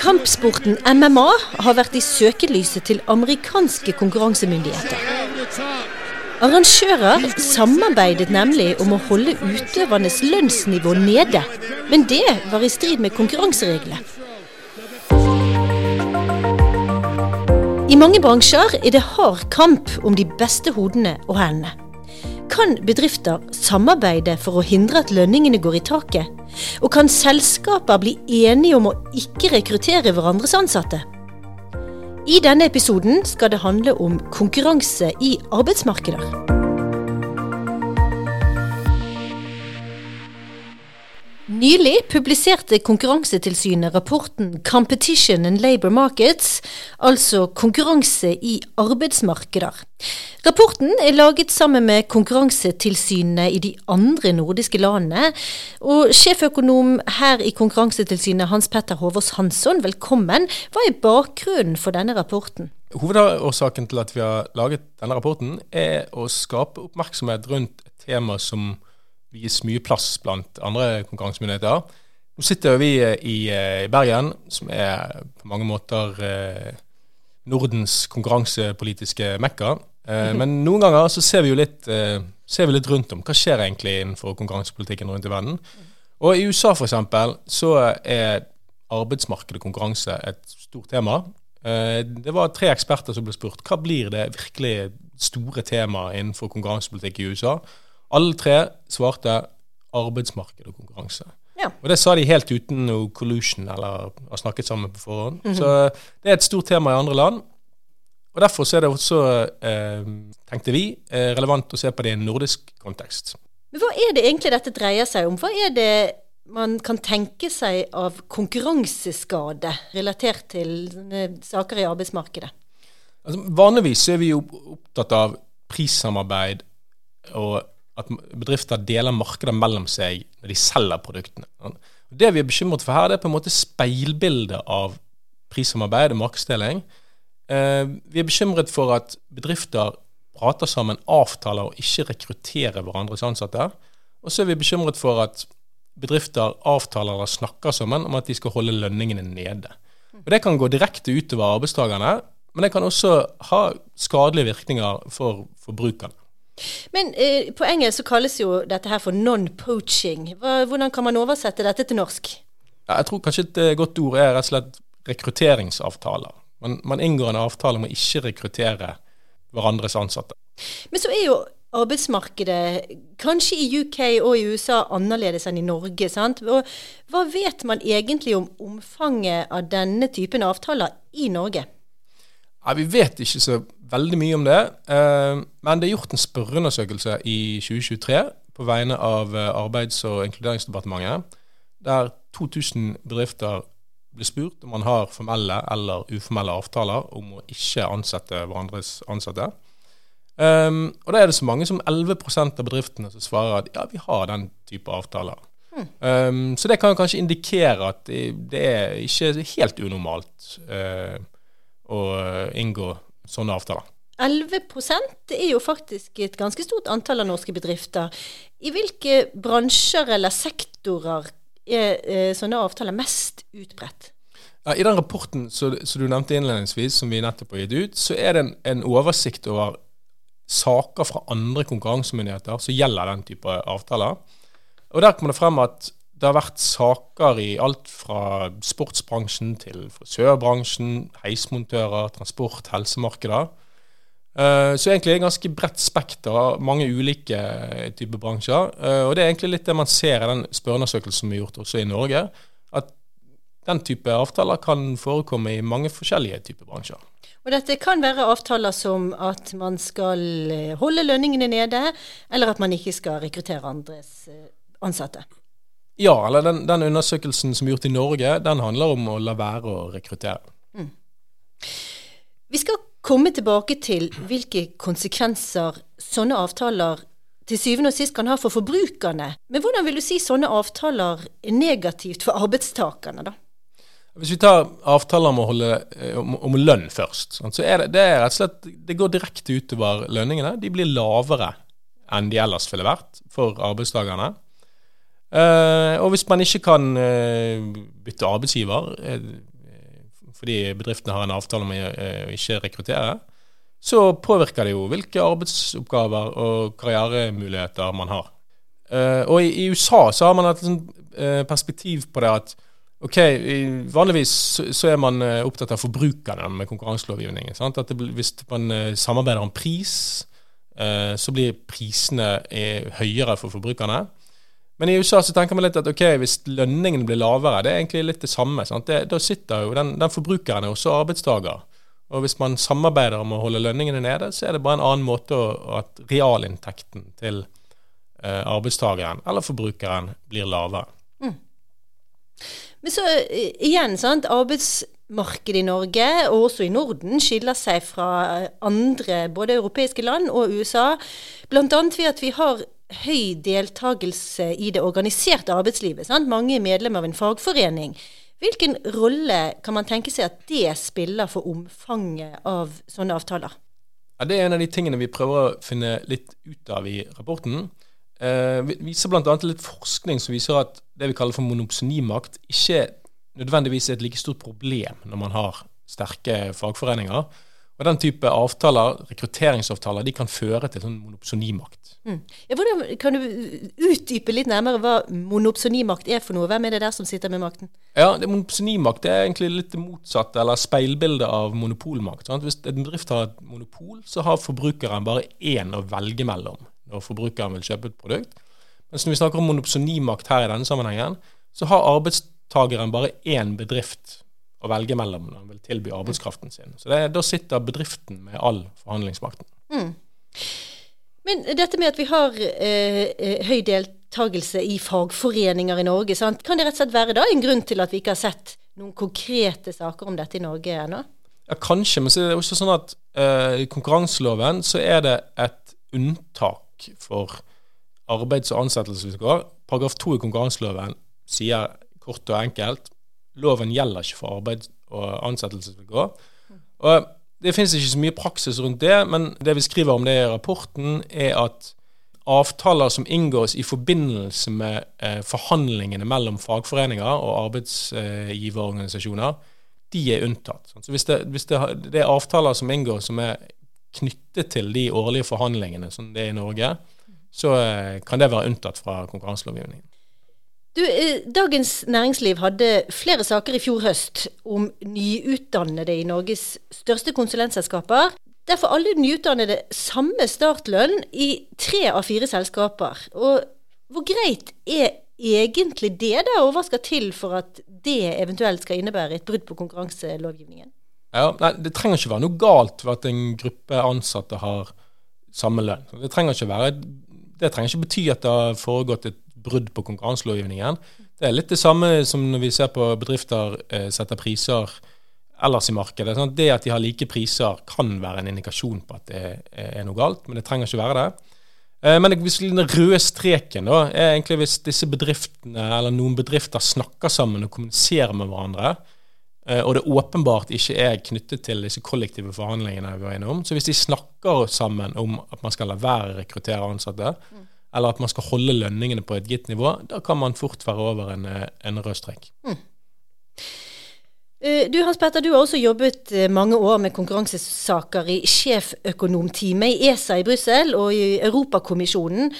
Kampsporten MMA har vært i søkelyset til amerikanske konkurransemyndigheter. Arrangører samarbeidet nemlig om å holde utøvernes lønnsnivå nede, men det var i strid med konkurransereglene. I mange bransjer er det hard kamp om de beste hodene og hendene. Kan bedrifter samarbeide for å hindre at lønningene går i taket? Og kan selskaper bli enige om å ikke rekruttere hverandres ansatte? I denne episoden skal det handle om konkurranse i arbeidsmarkeder. Nylig publiserte Konkurransetilsynet rapporten 'Competition in Labour Markets', altså konkurranse i arbeidsmarkeder. Rapporten er laget sammen med konkurransetilsynene i de andre nordiske landene. Og sjeføkonom her i Konkurransetilsynet, Hans Petter Håvås Hansson, velkommen. Hva er bakgrunnen for denne rapporten? Hovedårsaken til at vi har laget denne rapporten, er å skape oppmerksomhet rundt et tema som vies mye plass blant andre konkurransemyndigheter. Nå sitter vi i, i Bergen, som er på mange måter eh, Nordens konkurransepolitiske mekka. Eh, men noen ganger så ser vi jo litt, eh, ser vi litt rundt om. Hva skjer egentlig innenfor konkurransepolitikken rundt i verden? Og i USA f.eks. så er arbeidsmarked og konkurranse et stort tema. Eh, Det var tre eksperter som ble spurt hva blir det virkelig store temaet innenfor konkurransepolitikk i USA. Alle tre svarte arbeidsmarked og konkurranse. Ja. Og det sa de helt uten noe collusion eller har snakket sammen på forhånd. Så det er et stort tema i andre land. Og Derfor så er det også, eh, tenkte vi, eh, relevant å se på det i en nordisk kontekst. Men hva er det egentlig dette dreier seg om? Hva er det man kan tenke seg av konkurranseskade relatert til saker i arbeidsmarkedet? Altså, vanligvis er vi jo opptatt av prissamarbeid og at bedrifter deler markeder mellom seg når de selger produktene. Det vi er bekymret for her, det er på en måte speilbildet av prissamarbeid og markedsdeling. Eh, Vi er bekymret for at bedrifter prater sammen, avtaler og ikke rekrutterer hverandres ansatte. Og så er vi bekymret for at bedrifter avtaler eller snakker sammen om at de skal holde lønningene nede. Og Det kan gå direkte utover arbeidstakerne, men det kan også ha skadelige virkninger for forbrukerne. Men eh, på engelsk så kalles jo dette her for non-poaching. Hvordan kan man oversette dette til norsk? Ja, Jeg tror kanskje et eh, godt ord er rett og slett rekrutteringsavtaler. Man, man inngår en avtale om å ikke rekruttere hverandres ansatte. Men så er jo arbeidsmarkedet kanskje i UK og i USA annerledes enn i Norge. sant? Og hva vet man egentlig om omfanget av denne typen avtaler i Norge? Ja, vi vet ikke så veldig mye om det, eh, men det er gjort en spørreundersøkelse i 2023 på vegne av eh, Arbeids- og inkluderingsdepartementet, der 2000 bedrifter ble spurt om man har formelle eller uformelle avtaler om å ikke ansette hverandres ansatte. Um, og da er det så mange som 11% av bedriftene som svarer at ja, vi har den type avtaler. Um, så det kan kanskje indikere at det, er ikke helt unormalt eh, å inngå sånne avtaler. 11 det er jo faktisk et ganske stort antall av norske bedrifter. I hvilke bransjer eller sektorer er eh, sånne avtaler mest utbredt? Ja, I den rapporten som du nevnte innledningsvis, som vi nettopp har gitt ut, så er det en, en oversikt over saker fra andre konkurransemyndigheter som gjelder den type avtaler. Og Der kommer det frem at det har vært saker i alt fra sportsbransjen til frisørbransjen, heismontører, transport, helsemarkeder. Eh, Så egentlig er det ganske bredt spekter av mange ulike typer bransjer. Eh, Og det er egentlig litt det man ser i den spørreundersøkelsen som er gjort også i Norge. At den type avtaler kan forekomme i mange forskjellige typer bransjer. Og dette kan være avtaler som at man skal eh, holde lønningene nede, eller at man ikke skal rekruttere andres ansatte. Ja, eller den, den undersøkelsen som er gjort i Norge, den handler om å la være å rekruttere. Vi skal komme tilbake til hvilke konsekvenser sånne avtaler til syvende og sist kan ha for forbrukerne. Men hvordan vil du si sånne avtaler er negativt for arbeidstakerne, da? Hvis vi tar avtaler om, holde, eh, om, om lønn først, så er det, det er rett og slett Det går direkte utover lønningene. De blir lavere enn de ellers ville vært for arbeidstakerne. Eh, og hvis man ikke kan eh, bytte arbeidsgiver eh, fordi bedriftene har en avtale om å ikke rekruttere, så påvirker det jo hvilke arbeidsoppgaver og karrieremuligheter man har. Og i, USA så har man et sånt, eh, perspektiv på det at ok, vanligvis så er man opptatt av forbrukerne med konkurranselovgivningen. Sant? At det, hvis man samarbeider om pris, så blir prisene høyere for forbrukerne. Men i USA så tenker man litt at ok, hvis lønningen blir lavere, det er egentlig litt det samme. Det, da sitter jo den, den forbrukeren er også arbeidstaker. Og hvis man samarbeider om å holde lønningene nede, så er det bare en annen måte at realinntekten til eh, arbeidstakeren eller forbrukeren blir lavere. Mm. Men så igjen, sant. Arbeidsmarkedet i Norge, og også i Norden, skiller seg fra andre både europeiske land og USA. Bl.a. ved at vi har høy deltakelse i det organiserte arbeidslivet. Sant? Mange er medlem av en fagforening. Hvilken rolle kan man tenke seg at det spiller for omfanget av sånne avtaler? Ja, det er en av de tingene vi prøver å finne litt ut av i rapporten. Eh, vi viser bl.a. litt forskning som viser at det vi kaller for monopsonimakt, ikke nødvendigvis er et like stort problem når man har sterke fagforeninger. Og Den type avtaler, rekrutteringsavtaler de kan føre til sånn monopsonimakt. Mm. Ja, hvordan, kan du utdype litt nærmere hva monopsonimakt er for noe? Hvem er det der som sitter med makten? Ja, det, Monopsonimakt er egentlig litt det motsatte, eller speilbildet av monopolmakt. Sant? Hvis en bedrift har et monopol, så har forbrukeren bare én å velge mellom når forbrukeren vil kjøpe et produkt. Mens når vi snakker om monopsonimakt her i denne sammenhengen, så har arbeidstakeren bare én bedrift å velge mellom når han vil tilby arbeidskraften sin. Så det, Da sitter bedriften med all forhandlingsmakten. Mm. Men dette med at vi har eh, eh, høy deltakelse i fagforeninger i Norge, sant? kan det rett og slett være da en grunn til at vi ikke har sett noen konkrete saker om dette i Norge ennå? Ja, Kanskje, men så er det også sånn at eh, i konkurranseloven så er det et unntak for arbeids- og ansettelsesvilkår. Paragraf 2 i konkurranseloven sier kort og enkelt loven gjelder ikke for arbeid- og ansettelsesvilkår. Og Det finnes ikke så mye praksis rundt det, men det vi skriver om det i rapporten, er at avtaler som inngås i forbindelse med eh, forhandlingene mellom fagforeninger og arbeidsgiverorganisasjoner, de er unntatt. Så Hvis, det, hvis det, det, er avtaler som inngår som er knyttet til de årlige forhandlingene som det er i Norge, så eh, kan det være unntatt fra konkurranselovgivningen. Du, eh, Dagens Næringsliv hadde flere saker i fjor høst om nyutdannede i Norges største konsulentselskaper. Der får alle nyutdannede samme startlønn i tre av fire selskaper. Og hvor greit er egentlig det, da, og hva skal til for at det eventuelt skal innebære et brudd på konkurranselovgivningen? Ja, nei, Det trenger ikke være noe galt ved at en gruppe ansatte har samme lønn. Det trenger ikke være det trenger ikke bety at det har foregått et brudd på konkurranselovgivningen. Det er litt det samme som når vi ser på bedrifter eh, setter priser ellers i markedet. Sånn det at de har like priser kan være en indikasjon på at det er noe galt, men det trenger ikke være det. Eh, men den røde streken da, er egentlig hvis disse bedriftene eller noen bedrifter snakker sammen og kommuniserer med hverandre, eh, og det åpenbart ikke er knyttet til disse kollektive forhandlingene vi var innom. Så hvis de snakker sammen om at man skal la være å rekruttere ansatte, mm eller at man skal holde lønningene på et gitt nivå, da kan man fort være over en, eh, en rød strek. Mm. Du Hans Petter, du har også jobbet eh, mange år med konkurransesaker i sjeføkonomteamet i ESA i Brussel og i Europakommisjonen.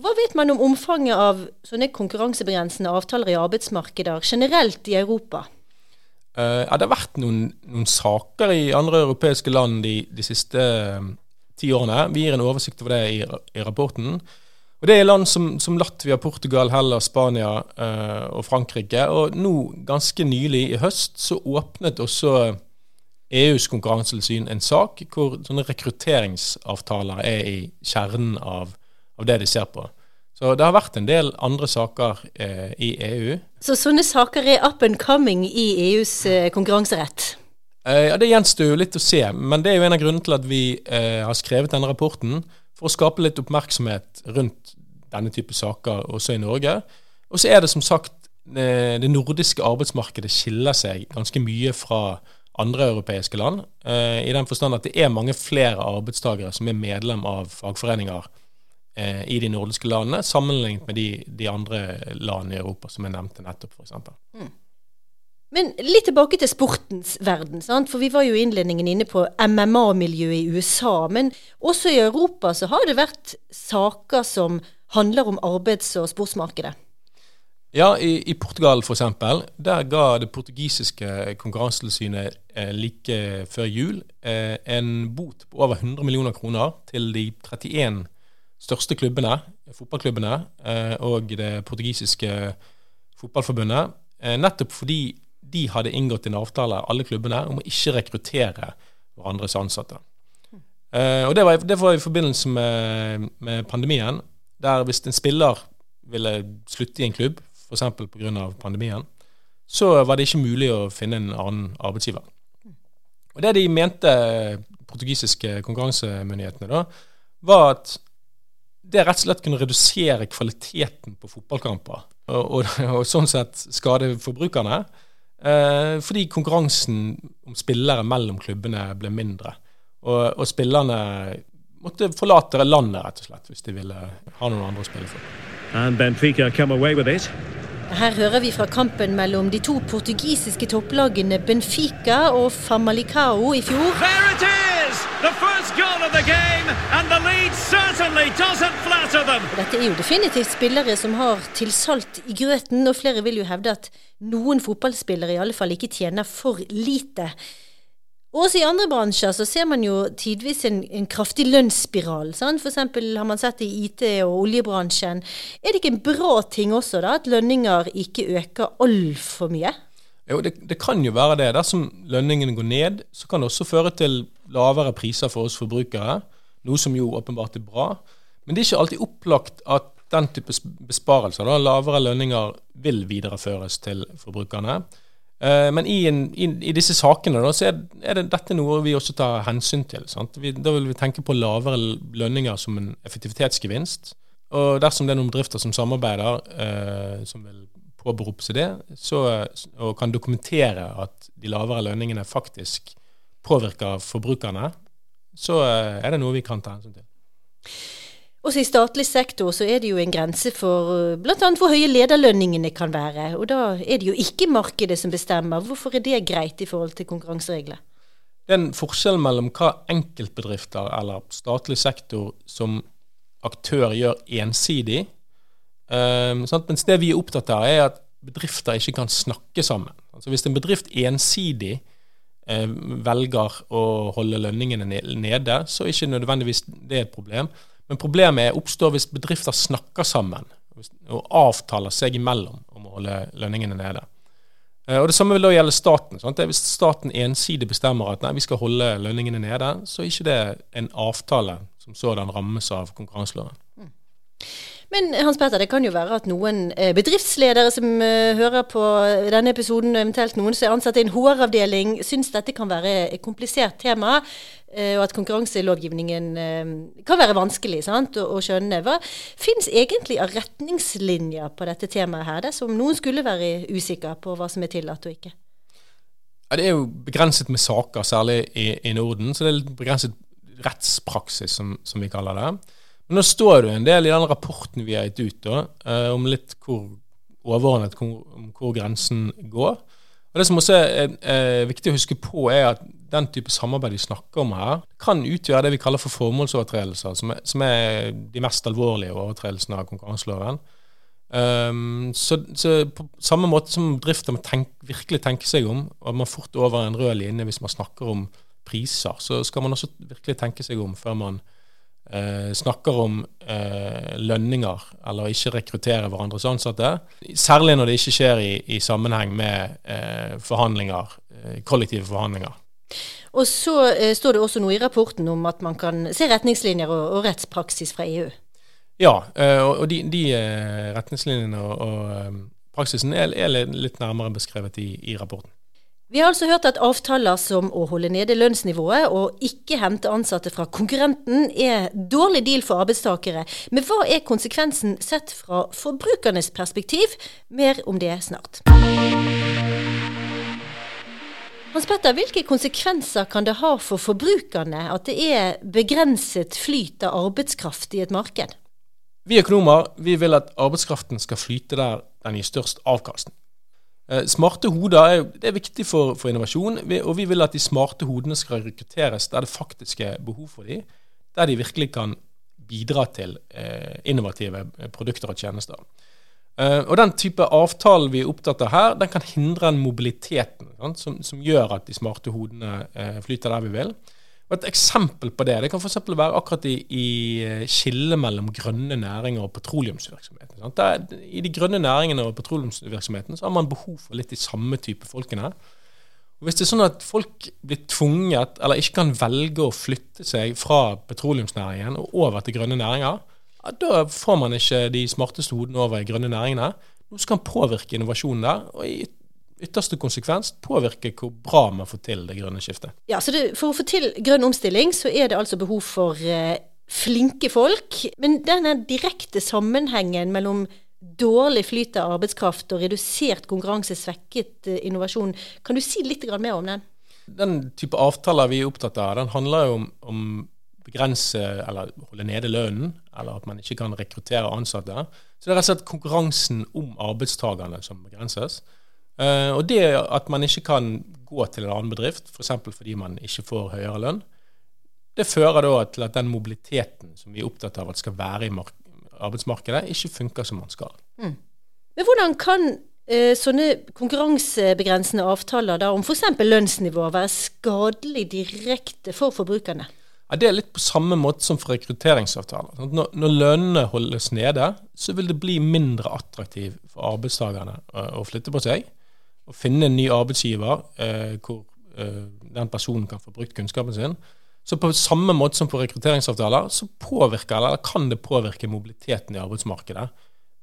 Hva vet man om omfanget av sånne konkurransebegrensende avtaler i arbeidsmarkeder generelt i Europa? Uh, ja, det har vært noen, noen, saker i andre europeiske land de, de siste uh, ti årene. Vi gir en oversikt over det i, i rapporten. Og Det er land som, som Latvia, Portugal, Hellas, Spania eh, og Frankrike. Og nå, ganske nylig i høst, så åpnet også EUs konkurransetilsyn en sak hvor sånne rekrutteringsavtaler er i kjernen av, av, det de ser på. Så det har vært en del andre saker eh, i EU. Så sånne saker er up and coming i EUs eh, konkurranserett? Eh, ja, Det gjenstår jo litt å se, men det er jo en av grunnene til at vi eh, har skrevet denne rapporten for å skape litt oppmerksomhet rundt denne type saker også i Norge. Og så er det som sagt eh, det nordiske arbeidsmarkedet skiller seg ganske mye fra andre europeiske land, eh, i den forstand at det er mange flere arbeidstakere som er medlem av fagforeninger eh, i de nordiske landene, sammenlignet med de, de andre landene i Europa som jeg nevnte nettopp, f.eks. Mm. Men litt tilbake til sportens verden. Sant? For vi var jo i innledningen inne på MMA-miljøet i USA. Men også i Europa så har det vært saker som handler om arbeids- og sportsmarkedet. Ja, i, i Portugal f.eks. Der ga det portugisiske konkurransetilsynet eh, like før jul eh, en bot på over 100 millioner kroner til de 31 største klubbene, fotballklubbene eh, og det portugisiske fotballforbundet. Eh, nettopp fordi de hadde inngått en avtale, alle klubbene, om å ikke rekruttere hverandres ansatte. Uh, og det var, det var, i forbindelse med, med, pandemien, der hvis en spiller ville slutte i en klubb, f.eks. pga. pandemien, så var det ikke mulig å finne en annen arbeidsgiver. Og Det de mente, portugisiske konkurransemyndighetene, da, var at det rett og slett kunne redusere kvaliteten på fotballkamper, og, og, og sånn sett skade forbrukerne. Eh, fordi konkurransen om spillere mellom klubbene ble mindre. Og, og, spillerne måtte forlate landet, rett og slett, hvis de ville ha noen andre å spille for. Her hører vi fra kampen mellom de to portugisiske topplagene Benfica og Famalicao i fjor. There it is! The first goal of the game, and the lead certainly doesn't flatter them. Dette er jo definitivt spillere som har tilsalt i grøten, og flere vil jo hevde at noen fotballspillere i alle fall ikke tjener for lite. Også i andre bransjer så ser man jo tidvis en, en kraftig lønnsspiral. Sant? For eksempel har man sett det i IT- og oljebransjen. Er det ikke en bra ting også da, at lønninger ikke øker altfor mye? Jo, det, det, kan jo være det. Dersom lønningene går ned, så kan det også føre til lavere priser for oss forbrukere, noe som jo åpenbart er bra. Men det er ikke alltid opplagt at den type besparelser, da, lavere lønninger, vil videreføres til forbrukerne. Eh, men i, en, i, i, disse sakene da, så er, er det, dette noe vi også tar hensyn til. Vi, da vil vi tenke på lavere lønninger som en effektivitetsgevinst. Og dersom det er noen bedrifter som samarbeider, eh, som vil påberope seg det, så, og kan dokumentere at de lavere lønningene faktisk påvirker forbrukerne, så eh, er det noe vi kan ta hensyn til. Også i statlig sektor så er det jo en grense for eh, bl.a. hvor høye lederlønningene kan være. Og da er det jo ikke markedet som bestemmer. Hvorfor er det greit i forhold til konkurranseregler? Det er en forskjell mellom hva enkeltbedrifter eller statlig sektor som aktør gjør ensidig. Um, Mens det vi er opptatt av, er at bedrifter ikke kan snakke sammen. Altså Hvis en bedrift ensidig Eh, velger å holde lønningene nede, så er ikke nødvendigvis det et problem. Men problemet oppstår hvis bedrifter snakker sammen og avtaler seg imellom om å holde lønningene nede. Eh, og Det samme vil da gjelde staten. Sant? Hvis staten ensidig bestemmer at nei, vi skal holde lønningene nede, så er ikke det en avtale som sådan rammes av konkurranseloven. Mm. Men Hans Petter, det kan jo være at noen eh, bedriftsledere som uh, hører på denne episoden, eventuelt noen som er ansatt i en HR-avdeling, syns dette kan være et komplisert tema, uh, og at konkurranselovgivningen kan være vanskelig sant, å, skjønne. Hva fins egentlig av retningslinjer på dette temaet her, dersom noen skulle være usikker på hva som er tillatt og ikke? Ja, det er jo begrenset med saker, særlig i, i Norden, så det er litt begrenset rettspraksis, som, som vi kaller det. Men nå står det en del i den rapporten vi har gitt ut, da, eh, om litt hvor overordnet hvor, hvor grensen går. Og Det som også er, er, viktig å huske på, er at den type samarbeid vi snakker om her, kan utgjøre det vi kaller for formålsovertredelser, som er, som er de mest alvorlige overtredelsene av konkurranseloven. Um, så, så, på samme måte som bedrifter må tenk, virkelig tenke seg om, og man fort over en rød linje hvis man snakker om priser, så skal man også virkelig tenke seg om før man eh, snakker om eh, lønninger, eller ikke rekruttere hverandres ansatte. Særlig når det ikke skjer i, i sammenheng med eh, forhandlinger, eh, kollektive forhandlinger. Og så eh, står det også noe i rapporten om at man kan se retningslinjer og, og rettspraksis fra EU. Ja, eh, og de, de retningslinjene og, og praksisen er, er, litt nærmere beskrevet i, i rapporten. Vi har altså hørt at avtaler som å holde nede lønnsnivået og ikke hente ansatte fra konkurrenten er dårlig deal for arbeidstakere. Men hva er konsekvensen sett fra forbrukernes perspektiv? Mer om det snart. Hans Petter, hvilke konsekvenser kan det ha for forbrukerne at det er begrenset flyt av arbeidskraft i et marked? Vi økonomer vi vil at arbeidskraften skal flyte der den gir størst avkastning. Eh, smarte hoder er, er viktig for, for, innovasjon, og vi vil at de smarte hodene skal rekrutteres der det faktisk er behov for dem, der de virkelig kan bidra til eh, innovative produkter og tjenester. Og Den type avtale vi er opptatt av her, den kan hindre den mobiliteten som, som, gjør at de smarte hodene flyter der vi vil. Og Et eksempel på det det kan for være akkurat i, i eh, skillet mellom grønne næringer og petroleumsvirksomheten. Der, I de grønne næringene og petroleumsvirksomheten så har man behov for litt de samme type folkene. Og Hvis det er sånn at folk blir tvunget, eller ikke kan velge å flytte seg fra petroleumsnæringen og over til grønne næringer, ja, da får man ikke de smarteste hodene over i grønne næringene. Nå skal man påvirke innovasjonen der, og i ytterste konsekvens påvirke hvor bra man får til det grønne skiftet. Ja, så det, For å få til grønn omstilling, så er det altså behov for eh, flinke folk. Men denne direkte sammenhengen mellom dårlig flyt av arbeidskraft og redusert konkurranse, svekket eh, innovasjon, kan du si litt mer om den? Den type avtaler vi er opptatt av, den handler jo om, om begrense eller holde nede lønnen, eller at man ikke kan rekruttere ansatte. Så det er rett og slett konkurransen om arbeidstakerne som begrenses. Uh, og det at man ikke kan gå til en annen bedrift, f.eks. For fordi man ikke får høyere lønn, det fører da til at den mobiliteten som vi er opptatt av at skal være i arbeidsmarkedet, ikke funker som man skal. Mm. Men hvordan kan uh, sånne konkurransebegrensende avtaler da, om f.eks. lønnsnivå være skadelig direkte for forbrukerne? Ja, Det er litt på samme måte som for rekrutteringsavtaler. Når, når lønnene holdes nede, så vil det bli mindre attraktivt for arbeidstakerne å, å flytte på seg. Å finne en ny arbeidsgiver eh, hvor eh, den personen kan få brukt kunnskapen sin. Så på samme måte som på rekrutteringsavtaler, så påvirker, eller kan det påvirke mobiliteten i arbeidsmarkedet.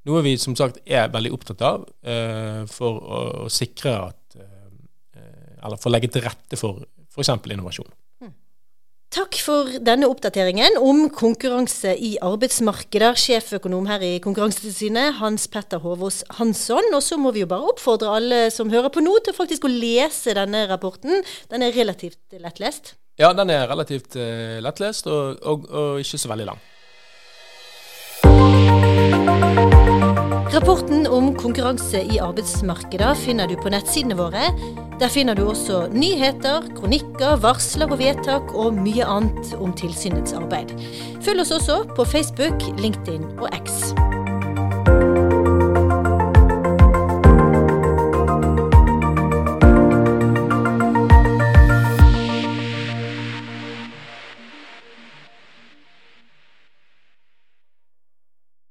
Noe vi som sagt er veldig opptatt av eh, for å, å, sikre at eh, Eller for å legge til rette for f.eks. innovasjon. Takk for denne oppdateringen om konkurranse i arbeidsmarkeder. Sjeføkonom her i Konkurransetilsynet, Hans Petter Hovås Hansson. Og så må vi jo bare oppfordre alle som hører på nå, til faktisk å lese denne rapporten. Den er relativt lettlest. Ja, den er relativt uh, lettlest, og, og, og ikke så veldig lang. Rapporten om konkurranse i arbeidsmarkedet finner du på nettsidene våre. Der finner du også nyheter, kronikker, varsler og vedtak og mye annet om tilsynets arbeid. Følg oss også på Facebook, LinkedIn og X.